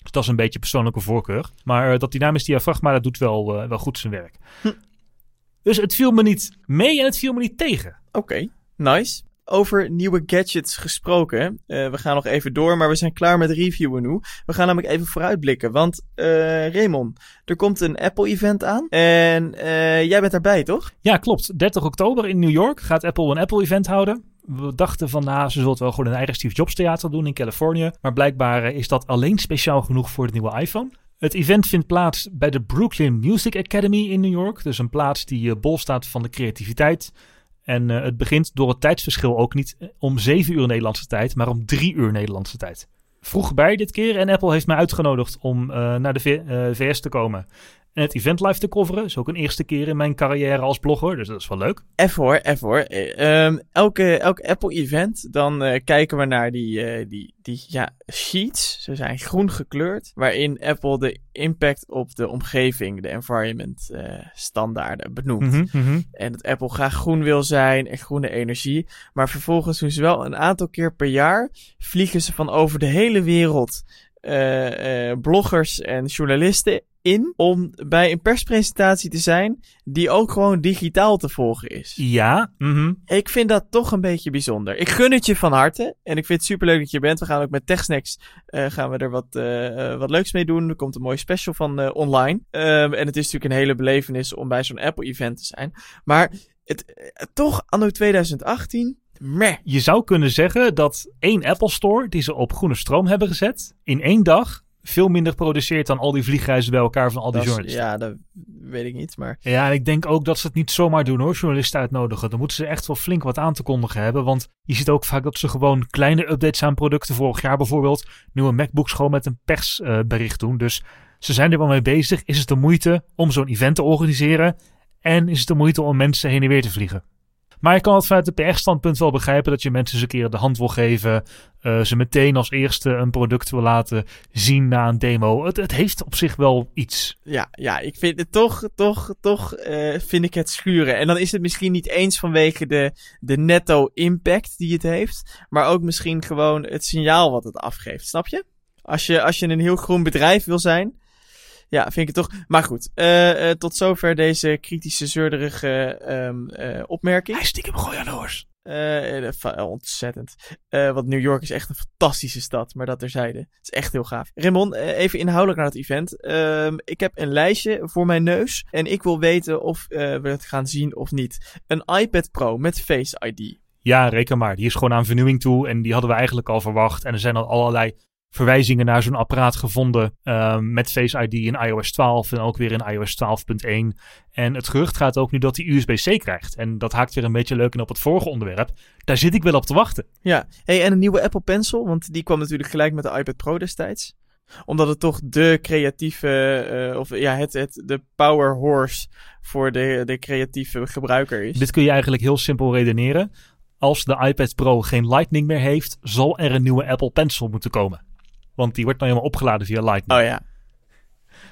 Dus dat is een beetje persoonlijke voorkeur. Maar eh, dat dynamisch diafragma, dat doet wel, eh, wel goed zijn werk. Hm. Dus het viel me niet mee en het viel me niet tegen. Oké, nice. Over nieuwe gadgets gesproken. eh, we gaan nog even door, maar we zijn klaar met reviewen nu. We gaan namelijk even vooruitblikken. Want eh Raymond, er komt een Apple-event aan. En jij bent daarbij, toch? Ja, klopt. 30 oktober in New York gaat Apple een Apple-event houden. We dachten van, nou, ze zullen het wel gewoon een eigen Steve Jobs theater doen in Californië. Maar blijkbaar eh, is dat alleen speciaal genoeg voor de nieuwe iPhone. Het event vindt plaats bij de Brooklyn Music Academy in New York. Dus een plaats die eh, bol staat van de creativiteit. En eh, het begint door het tijdsverschil ook niet om 7 uur Nederlandse tijd, maar om 3 uur Nederlandse tijd. Vroeg bij dit keer en Apple heeft mij uitgenodigd om naar de VS te komen en het event live te coveren. is ook een eerste keer in mijn carrière als blogger, dus dat is wel leuk. Even hoor, even hoor. Eh, ehm, elke, elk Apple-event, dan eh, kijken we naar die, eh, die, die ja, sheets. Ze zijn groen gekleurd. Waarin Apple de impact op de omgeving, de environment eh, standaarden benoemt. Mhm, mhm. En dat Apple graag groen wil zijn en groene energie. Maar vervolgens doen ze wel een aantal keer per jaar. Vliegen ze van over de hele wereld bloggers en journalisten in. Om bij een perspresentatie te zijn die ook gewoon digitaal te volgen is. Ja, mhm. Ik vind dat toch een beetje bijzonder. Ik gun het je van harte. En ik vind het superleuk dat je bent. We gaan ook met TechSnacks eh, gaan we er wat, eh, eh, wat leuks mee doen. Er komt een mooie special van online. Ehm, en het is natuurlijk een hele belevenis om bij zo'n Apple-event te zijn. Maar het, toch, anno 2018, meh. Je zou kunnen zeggen dat één Apple Store die ze op groene stroom hebben gezet, in één dag veel minder produceert dan al die vliegreizen bij elkaar van al die Dat is- journalisten. ja, dat weet ik niet. Maar Ja, en ik denk ook dat ze het niet zomaar doen hoor, journalisten uitnodigen. Dan moeten ze echt wel flink wat aan te kondigen hebben. Want je ziet ook vaak dat ze gewoon kleine updates aan producten. Vorig jaar bijvoorbeeld nieuwe MacBooks gewoon met een persbericht doen. Dus ze zijn er wel mee bezig. Is het de moeite om zo'n event te organiseren? En is het de moeite om mensen heen en weer te vliegen? Maar ik kan het vanuit de PR-standpunt wel begrijpen dat je mensen eens een keer de hand wil geven. eh, ze meteen als eerste een product wil laten zien na een demo. Het, het heeft op zich wel iets. Ja, ja, ik vind het toch, toch, toch eh, vind ik het schuren. En dan is het misschien niet eens vanwege de, de netto impact die het heeft, maar ook misschien gewoon het signaal wat het afgeeft. Snap je? Als je, als je een heel groen bedrijf wil zijn, ja, vind ik het toch. Maar goed, eh, eh, tot zover deze kritische, zeurderige ehm, eh, opmerking. Hij stiekem gooi. Eh, eh, fa- ontzettend. Eh, want New York is echt een fantastische stad, maar dat terzijde. Het is echt heel gaaf. Raymond, even inhoudelijk naar het event. Ehm, ik heb een lijstje voor mijn neus en ik wil weten of eh, we het gaan zien of niet. Een iPad Pro met Face ID. Ja, reken maar. Die is gewoon aan vernieuwing toe. En die hadden we eigenlijk al verwacht. En er zijn al allerlei verwijzingen naar zo'n apparaat gevonden. ehm, met Face ID in iOS 12 en ook weer in iOS 12.1. En het gerucht gaat ook nu dat hij USB-C krijgt. En dat haakt weer een beetje leuk in op het vorige onderwerp. Daar zit ik wel op te wachten. Ja, hey, en een nieuwe Apple Pencil, want die kwam natuurlijk gelijk met de iPad Pro destijds. Omdat het toch de creatieve, eh, of ja, het, het, de power horse voor de, de creatieve gebruiker is. Dit kun je eigenlijk heel simpel redeneren. Als de iPad Pro geen Lightning meer heeft, zal er een nieuwe Apple Pencil moeten komen. Want die wordt nou helemaal opgeladen via Lightning. Oh ja.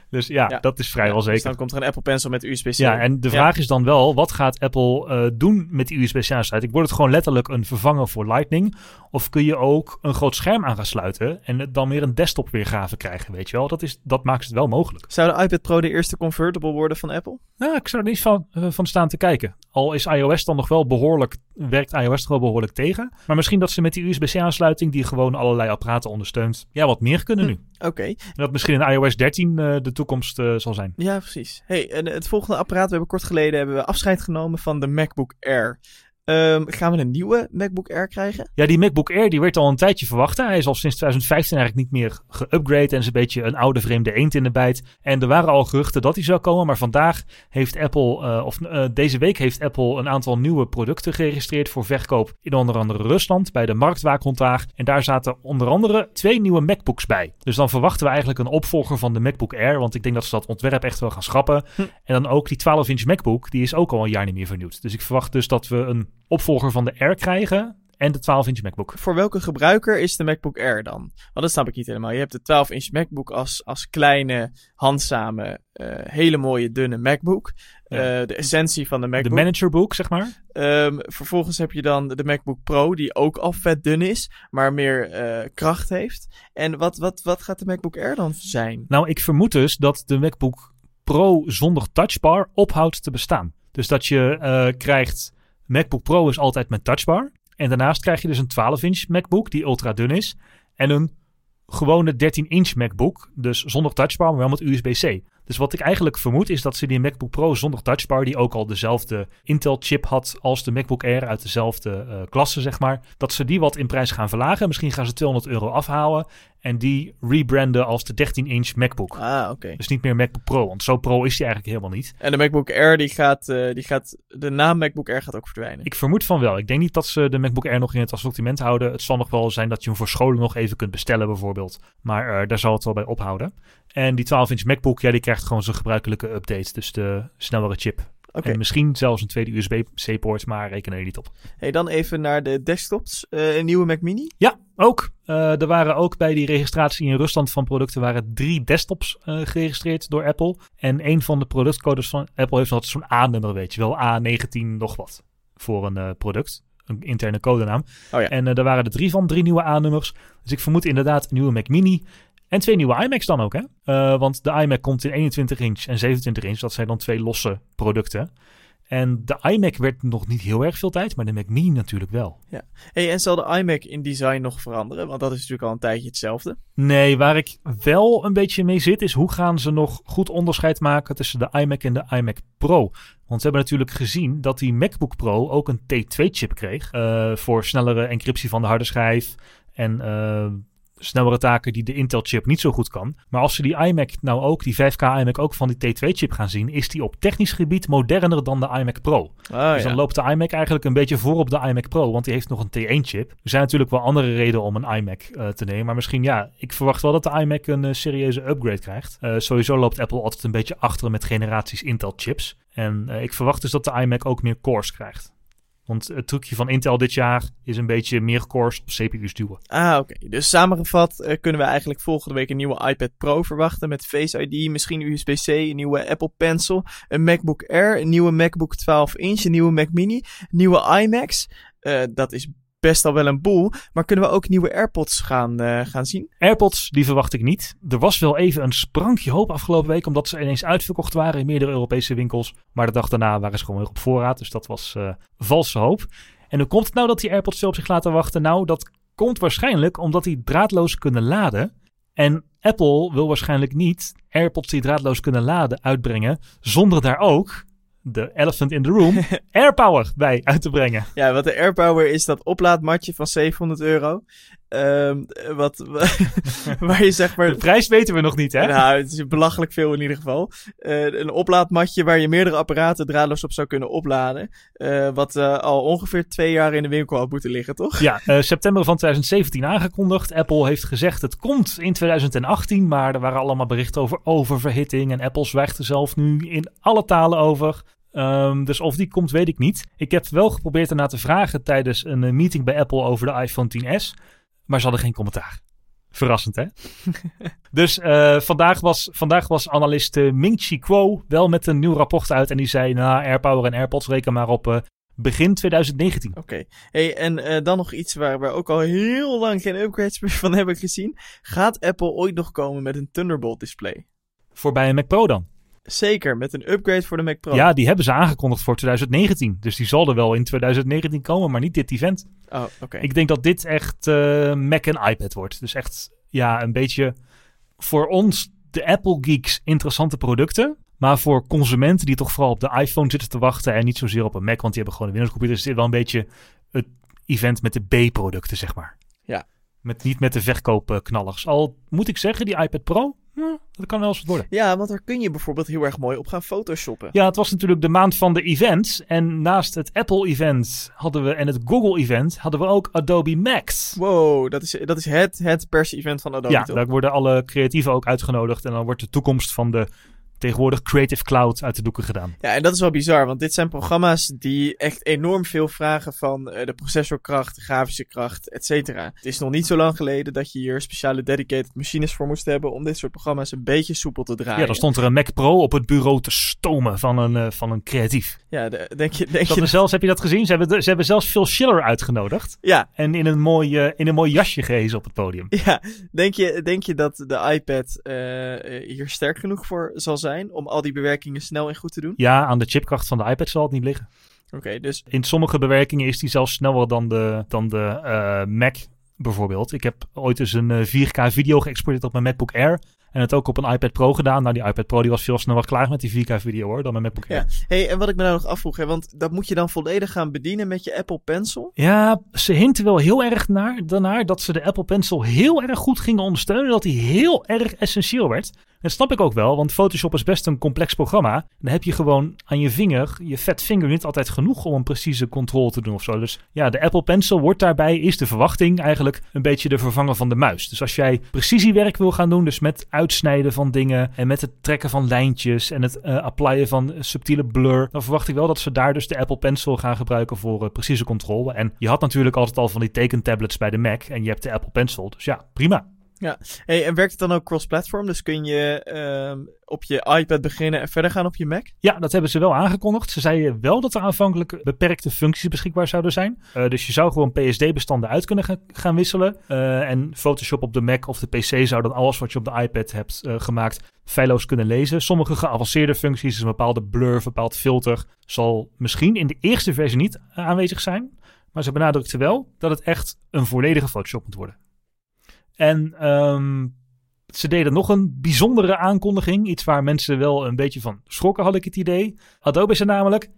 Dus ja, Ja. dat is vrijwel Ja, dus zeker. dan komt er een Apple Pencil met USB-C. Ja, en de vraag is dan wel, wat gaat Apple eh, doen met die USB-C-aansluiting? Wordt het gewoon letterlijk een vervanger voor Lightning? Of kun je ook een groot scherm aan gaan sluiten en het dan weer een desktop weergave krijgen, weet je wel? Dat, is, dat maakt het wel mogelijk. Zou de iPad Pro de eerste convertible worden van Apple? Nou, ik zou er niet van, eh, van staan te kijken. Al is iOS dan nog wel behoorlijk, werkt iOS er wel behoorlijk tegen. Maar misschien dat ze met die USB-C-aansluiting, die gewoon allerlei apparaten ondersteunt, ja, wat meer kunnen Hm. nu. Oké, En dat misschien in iOS 13 eh, de toekomst eh, zal zijn. ja precies. Hey, en het volgende apparaat, we hebben kort geleden hebben we afscheid genomen van de MacBook Air. Ehm, gaan we een nieuwe MacBook Air krijgen? Ja, die MacBook Air die werd al een tijdje verwacht. Hij is al sinds 2015 eigenlijk niet meer geüpgrade en is een beetje een oude vreemde eend in de bijt. En er waren al geruchten dat hij zou komen, maar vandaag heeft Apple, eh, of eh, deze week heeft Apple een aantal nieuwe producten geregistreerd voor verkoop in onder andere Rusland bij de marktwaakhond daar. En daar zaten onder andere twee nieuwe MacBooks bij. Dus dan verwachten we eigenlijk een opvolger van de MacBook Air, want ik denk dat ze dat ontwerp echt wel gaan schrappen. Hm. En dan ook die 12-inch MacBook, die is ook al een jaar niet meer vernieuwd. Dus ik verwacht dus dat we een opvolger van de Air krijgen en de 12-inch MacBook. Voor welke gebruiker is de MacBook Air dan? Want dat snap ik niet helemaal. Je hebt de 12-inch MacBook als, als kleine, handzame, eh, hele mooie, dunne MacBook. Ja. Eh, de essentie van de De MacBook. managerbook, zeg maar. Ehm, vervolgens heb je dan de MacBook Pro, die ook al vet dun is, maar meer eh, kracht heeft. En wat, wat, wat gaat de MacBook Air dan zijn? Nou, ik vermoed dus dat de MacBook Pro zonder touchbar ophoudt te bestaan. Dus dat je krijgt, MacBook Pro is altijd met touchbar. En daarnaast krijg je dus een 12-inch MacBook die ultra dun is. En een gewone 13-inch MacBook, dus zonder touchbar, maar wel met USB-C. Dus wat ik eigenlijk vermoed is dat ze die MacBook Pro zonder touchbar, die ook al dezelfde Intel-chip had als de MacBook Air uit dezelfde eh, klasse, zeg maar, dat ze die wat in prijs gaan verlagen. Misschien gaan ze 200 euro afhalen en die rebranden als de 13-inch MacBook. Ah, oké. Dus niet meer MacBook Pro, want zo pro is die eigenlijk helemaal niet. En de MacBook Air, die gaat, eh, die gaat, de naam MacBook Air gaat ook verdwijnen. Ik vermoed van wel. Ik denk niet dat ze de MacBook Air nog in het assortiment houden. Het zal nog wel zijn dat je hem voor scholen nog even kunt bestellen bijvoorbeeld. Maar eh, daar zal het wel bij ophouden. En die 12-inch MacBook, ja, die krijgt gewoon zijn gebruikelijke update. Dus de snellere chip. En misschien zelfs een tweede USB-C-poort, maar reken er niet op. Hey, dan even naar de desktops. Eh, een nieuwe Mac Mini. Ja, ook. Eh, er waren ook bij die registratie in Rusland van producten waren drie desktops eh, geregistreerd door Apple. En een van de productcodes van Apple heeft altijd zo'n A-nummer, weet je wel. A19 nog wat voor een product. Een interne codenaam. Oh ja. En daar waren er drie van, drie nieuwe A-nummers. Dus ik vermoed inderdaad een nieuwe Mac Mini. En twee nieuwe iMacs dan ook, hè? Eh, want de iMac komt in 21 inch en 27 inch. Dat zijn dan twee losse producten. En de iMac werd nog niet heel erg veel tijd, maar de Mac Mini natuurlijk wel. Hey, en zal de iMac in design nog veranderen? Want dat is natuurlijk al een tijdje hetzelfde. Nee, waar ik wel een beetje mee zit, is hoe gaan ze nog goed onderscheid maken tussen de iMac en de iMac Pro? Want ze hebben natuurlijk gezien dat die MacBook Pro ook een T2-chip kreeg. eh, voor snellere encryptie van de harde schijf. En eh, snellere taken die de Intel-chip niet zo goed kan. Maar als ze die iMac nou ook, die 5K iMac ook van die T2-chip gaan zien, is die op technisch gebied moderner dan de iMac Pro. Ah, Dus dan loopt de iMac eigenlijk een beetje voor op de iMac Pro, want die heeft nog een T1-chip. Er zijn natuurlijk wel andere redenen om een iMac eh, te nemen, maar misschien ja, ik verwacht wel dat de iMac een eh, serieuze upgrade krijgt. Eh, sowieso loopt Apple altijd een beetje achter met generaties Intel-chips. En ik verwacht dus dat de iMac ook meer cores krijgt. Want het trucje van Intel dit jaar is een beetje meer cores op CPU's duwen. Ah, oké. Dus samengevat eh, kunnen we eigenlijk volgende week een nieuwe iPad Pro verwachten met Face ID, misschien USB-C, een nieuwe Apple Pencil, een MacBook Air, een nieuwe MacBook 12 inch, een nieuwe Mac Mini, nieuwe iMacs. Eh, dat is best al wel een boel. Maar kunnen we ook nieuwe AirPods gaan, eh, gaan zien? AirPods, die verwacht ik niet. Er was wel even een sprankje hoop afgelopen week, omdat ze ineens uitverkocht waren in meerdere Europese winkels. Maar de dag daarna waren ze gewoon weer op voorraad, dus dat was eh, valse hoop. En hoe komt het nou dat die AirPods zo op zich laten wachten? Nou, dat komt waarschijnlijk omdat die draadloos kunnen laden. En Apple wil waarschijnlijk niet AirPods die draadloos kunnen laden uitbrengen, zonder daar ook de elephant in the room, AirPower bij uit te brengen. Ja, wat de AirPower is dat oplaadmatje van 700 euro. Ehm, wat, waar je zeg maar... De prijs weten we nog niet, hè? Nou, het is belachelijk veel in ieder geval. Uh, een oplaadmatje waar je meerdere apparaten draadloos op zou kunnen opladen. Uh, wat uh, al ongeveer twee jaar in de winkel had moeten liggen, toch? Ja, september van 2017 aangekondigd. Apple heeft gezegd het komt in 2018, maar er waren allemaal berichten over oververhitting. En Apple zwijgt er zelf nu in alle talen over. Um, dus of die komt, weet ik niet. Ik heb wel geprobeerd ernaar te vragen tijdens een meeting bij Apple over de iPhone 10s. Maar ze hadden geen commentaar. Verrassend, hè? dus uh, vandaag, was, vandaag was analist uh, Ming-Chi Kuo wel met een nieuw rapport uit. En die zei, nou, AirPower en AirPods reken maar op uh, begin 2019. Oké. Okay. Hey, en dan nog iets waar we ook al heel lang geen upgrades meer van hebben gezien. Gaat Apple ooit nog komen met een Thunderbolt display? Voorbij een Mac Pro dan? Zeker, met een upgrade voor de Mac Pro. Ja, die hebben ze aangekondigd voor 2019. Dus die zal er wel in 2019 komen, maar niet dit event. Oh, oké. Ik denk dat dit echt uh, Mac en iPad wordt. Dus echt, ja, een beetje voor ons, de Apple geeks, interessante producten. Maar voor consumenten die toch vooral op de iPhone zitten te wachten en niet zozeer op een Mac, want die hebben gewoon een Windows computer, is dit wel een beetje het event met de B-producten, zeg maar. Ja. Met, niet met de verkoopknallers. Al moet ik zeggen, die iPad Pro, ja, dat kan wel eens wat worden. Ja, want daar kun je bijvoorbeeld heel erg mooi op gaan photoshoppen. Ja, het was natuurlijk de maand van de events. En naast het Apple-event hadden we en het Google-event hadden we ook Adobe Max. Wow, dat is, dat is het, het pers-event van Adobe. Ja, daar worden alle creatieven ook uitgenodigd. En dan wordt de toekomst van de tegenwoordig Creative Cloud uit de doeken gedaan. Ja, en dat is wel bizar, want dit zijn programma's die echt enorm veel vragen van uh, de processorkracht, de grafische kracht, et cetera. Het is nog niet zo lang geleden dat je hier speciale dedicated machines voor moest hebben om dit soort programma's een beetje soepel te draaien. Ja, dan stond er een Mac Pro op het bureau te stomen van een, uh, van een creatief. Ja, de, denk je... Denk dat je... zelfs, heb je dat gezien? Ze hebben, ze hebben zelfs Phil Schiller uitgenodigd. Ja. En in een mooi, uh, in een mooi jasje gehezen op het podium. Ja, denk je, denk je dat de iPad hier sterk genoeg voor zal zijn om al die bewerkingen snel en goed te doen? Ja, aan de chipkracht van de iPad zal het niet liggen. Oké, dus... In sommige bewerkingen is die zelfs sneller dan de, dan de uh, Mac bijvoorbeeld. Ik heb ooit eens een 4K video geëxporteerd op mijn MacBook Air. En het ook op een iPad Pro gedaan. Nou, die iPad Pro die was veel sneller klaar met die 4K video hoor, dan mijn MacBook Air. Ja. Hey, en wat ik me nou nog afvroeg, hè, want dat moet je dan volledig gaan bedienen met je Apple Pencil? Ja, ze hinten wel heel erg naar, daarnaar dat ze de Apple Pencil heel erg goed gingen ondersteunen. Dat die heel erg essentieel werd. Dat snap ik ook wel, want Photoshop is best een complex programma. Dan heb je gewoon aan je vinger, je fat finger, niet altijd genoeg om een precieze controle te doen of zo. Dus ja, de Apple Pencil wordt daarbij, is de verwachting eigenlijk een beetje de vervanger van de muis. Dus als jij precisiewerk wil gaan doen, dus met uitsnijden van dingen en met het trekken van lijntjes en het uh, applyen van subtiele blur, dan verwacht ik wel dat ze daar dus de Apple Pencil gaan gebruiken voor uh, precieze controle. En je had natuurlijk altijd al van die tekentablets bij de Mac en je hebt de Apple Pencil. Dus ja, prima. Ja, hey, en werkt het dan ook cross-platform? Dus kun je uh, op je iPad beginnen en verder gaan op je Mac? Ja, dat hebben ze wel aangekondigd. Ze zeiden wel dat er aanvankelijk beperkte functies beschikbaar zouden zijn. Uh, dus je zou gewoon PSD-bestanden uit kunnen ga gaan wisselen. Uh, en Photoshop op de Mac of de PC zou dan alles wat je op de iPad hebt uh, gemaakt feilloos kunnen lezen. Sommige geavanceerde functies, dus een bepaalde blur, een bepaald filter, zal misschien in de eerste versie niet aanwezig zijn. Maar ze benadrukten wel dat het echt een volledige Photoshop moet worden. En um, ze deden nog een bijzondere aankondiging. Iets waar mensen wel een beetje van schrokken, had ik het idee. Adobe zei namelijk: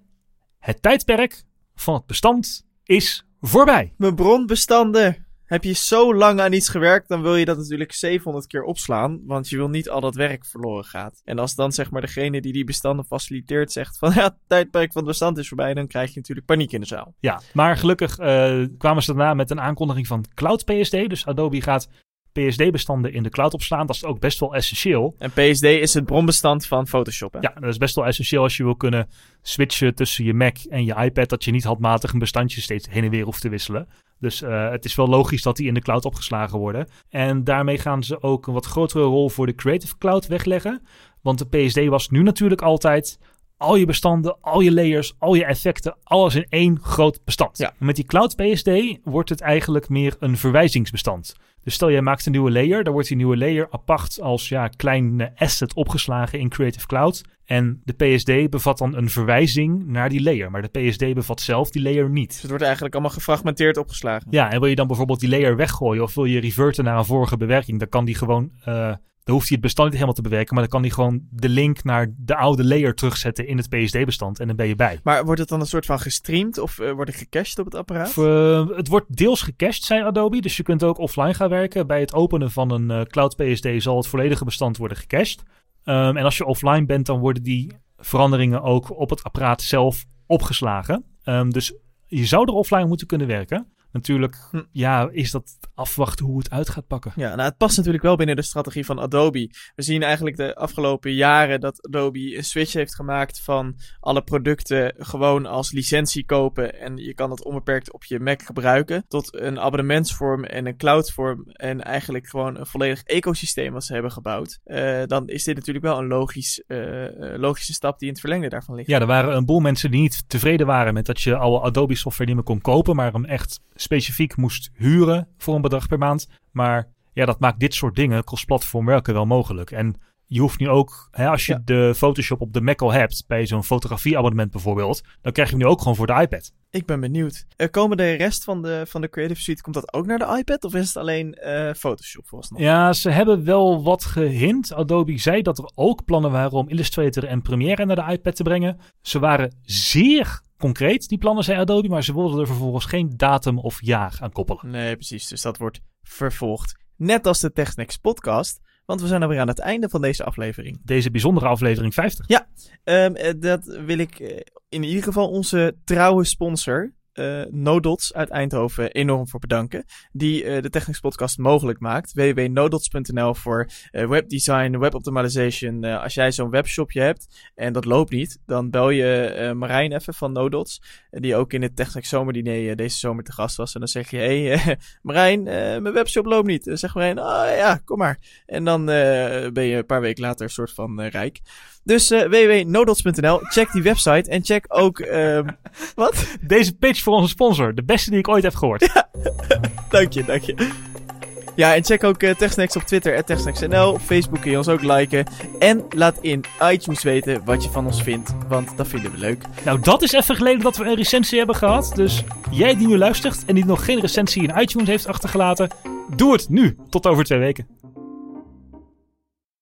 Het tijdperk van het bestand is voorbij. Mijn bronbestanden. Heb je zo lang aan iets gewerkt, dan wil je dat natuurlijk 700 keer opslaan. Want je wil niet al dat werk verloren gaat. En als dan zeg maar degene die die bestanden faciliteert zegt van ja, het tijdperk van het bestand is voorbij, dan krijg je natuurlijk paniek in de zaal. Ja, maar gelukkig uh, kwamen ze daarna met een aankondiging van Cloud PSD. Dus Adobe gaat PSD-bestanden in de cloud opslaan. Dat is ook best wel essentieel. En PSD is het bronbestand van Photoshop. Hè? Ja, dat is best wel essentieel als je wil kunnen switchen tussen je Mac en je iPad. Dat je niet handmatig een bestandje steeds heen en weer hoeft te wisselen. Dus uh, het is wel logisch dat die in de cloud opgeslagen worden. En daarmee gaan ze ook een wat grotere rol voor de Creative Cloud wegleggen. Want de PSD was nu natuurlijk altijd al je bestanden, al je layers, al je effecten, alles in één groot bestand. Ja. Met die Cloud PSD wordt het eigenlijk meer een verwijzingsbestand. Dus stel jij maakt een nieuwe layer, dan wordt die nieuwe layer apart als ja, klein asset opgeslagen in Creative Cloud. En de PSD bevat dan een verwijzing naar die layer. Maar de PSD bevat zelf die layer niet. Dus het wordt eigenlijk allemaal gefragmenteerd opgeslagen. Ja, en wil je dan bijvoorbeeld die layer weggooien of wil je reverten naar een vorige bewerking, dan kan die gewoon uh, dan hoeft hij het bestand niet helemaal te bewerken, maar dan kan hij gewoon de link naar de oude layer terugzetten in het PSD-bestand en dan ben je bij. Maar wordt het dan een soort van gestreamd of uh, wordt het gecached op het apparaat? Uh, het wordt deels gecached, zei Adobe, dus je kunt ook offline gaan werken. Bij het openen van een uh, cloud PSD zal het volledige bestand worden gecached. Um, en als je offline bent, dan worden die veranderingen ook op het apparaat zelf opgeslagen. Um, dus je zou er offline moeten kunnen werken. Natuurlijk, hm. ja, is dat afwachten hoe het uit gaat pakken. Ja, nou, het past natuurlijk wel binnen de strategie van Adobe. We zien eigenlijk de afgelopen jaren dat Adobe een switch heeft gemaakt van alle producten gewoon als licentie kopen en je kan dat onbeperkt op je Mac gebruiken, tot een abonnementsvorm en een cloudvorm en eigenlijk gewoon een volledig ecosysteem wat ze hebben gebouwd. Uh, dan is dit natuurlijk wel een logisch, uh, logische stap die in het verlengde daarvan ligt. Ja, er waren een boel mensen die niet tevreden waren met dat je alle Adobe software niet meer kon kopen, maar hem echt specifiek moest huren voor een bedrag per maand. Maar ja, dat maakt dit soort dingen cross-platform werken wel mogelijk. En je hoeft nu ook, hè, als je Ja. de Photoshop op de Mac al hebt, bij zo'n fotografieabonnement bijvoorbeeld, dan krijg je hem nu ook gewoon voor de iPad. Ik ben benieuwd. Eh, komen de rest van de, van de Creative Suite, komt dat ook naar de iPad of is het alleen eh, Photoshop vooralsnog? Ja, ze hebben wel wat gehint. Adobe zei dat er ook plannen waren om Illustrator en Premiere naar de iPad te brengen. Ze waren zeer concreet, die plannen, zei Adobe, maar ze wilden er vervolgens geen datum of jaar aan koppelen. Nee, precies. Dus dat wordt vervolgd. Net als de TechSnacks podcast. Want we zijn alweer aan het einde van deze aflevering. Deze bijzondere aflevering 50. Ehm, eh, dat wil ik eh, in ieder geval onze trouwe sponsor, eh Nodots uit Eindhoven, enorm voor bedanken. Die eh, de Technics Podcast mogelijk maakt. www.nodots.nl voor eh, webdesign, weboptimization. Als jij zo'n webshopje hebt en dat loopt niet, dan bel je Marijn even van Nodots. die ook in het Technics Zomerdiner deze zomer te gast was. En dan zeg je, hé hey, Marijn, mijn webshop loopt niet. Dan zegt Marijn, oh ja, kom maar. En dan ben je een paar weken later een soort van rijk. Dus eh www.nodots.nl, check die website en check ook... ehm, wat? Deze pitch voor onze sponsor, de beste die ik ooit heb gehoord. dank je, dank je. Ja, en check ook uh, TechSnacks op Twitter, TechSnacksNL. Op Facebook kun je ons ook liken. En laat in iTunes weten wat je van ons vindt, want dat vinden we leuk. Nou, dat is even geleden dat we een recensie hebben gehad. Dus jij die nu luistert en die nog geen recensie in iTunes heeft achtergelaten, doe het nu. Tot over twee weken.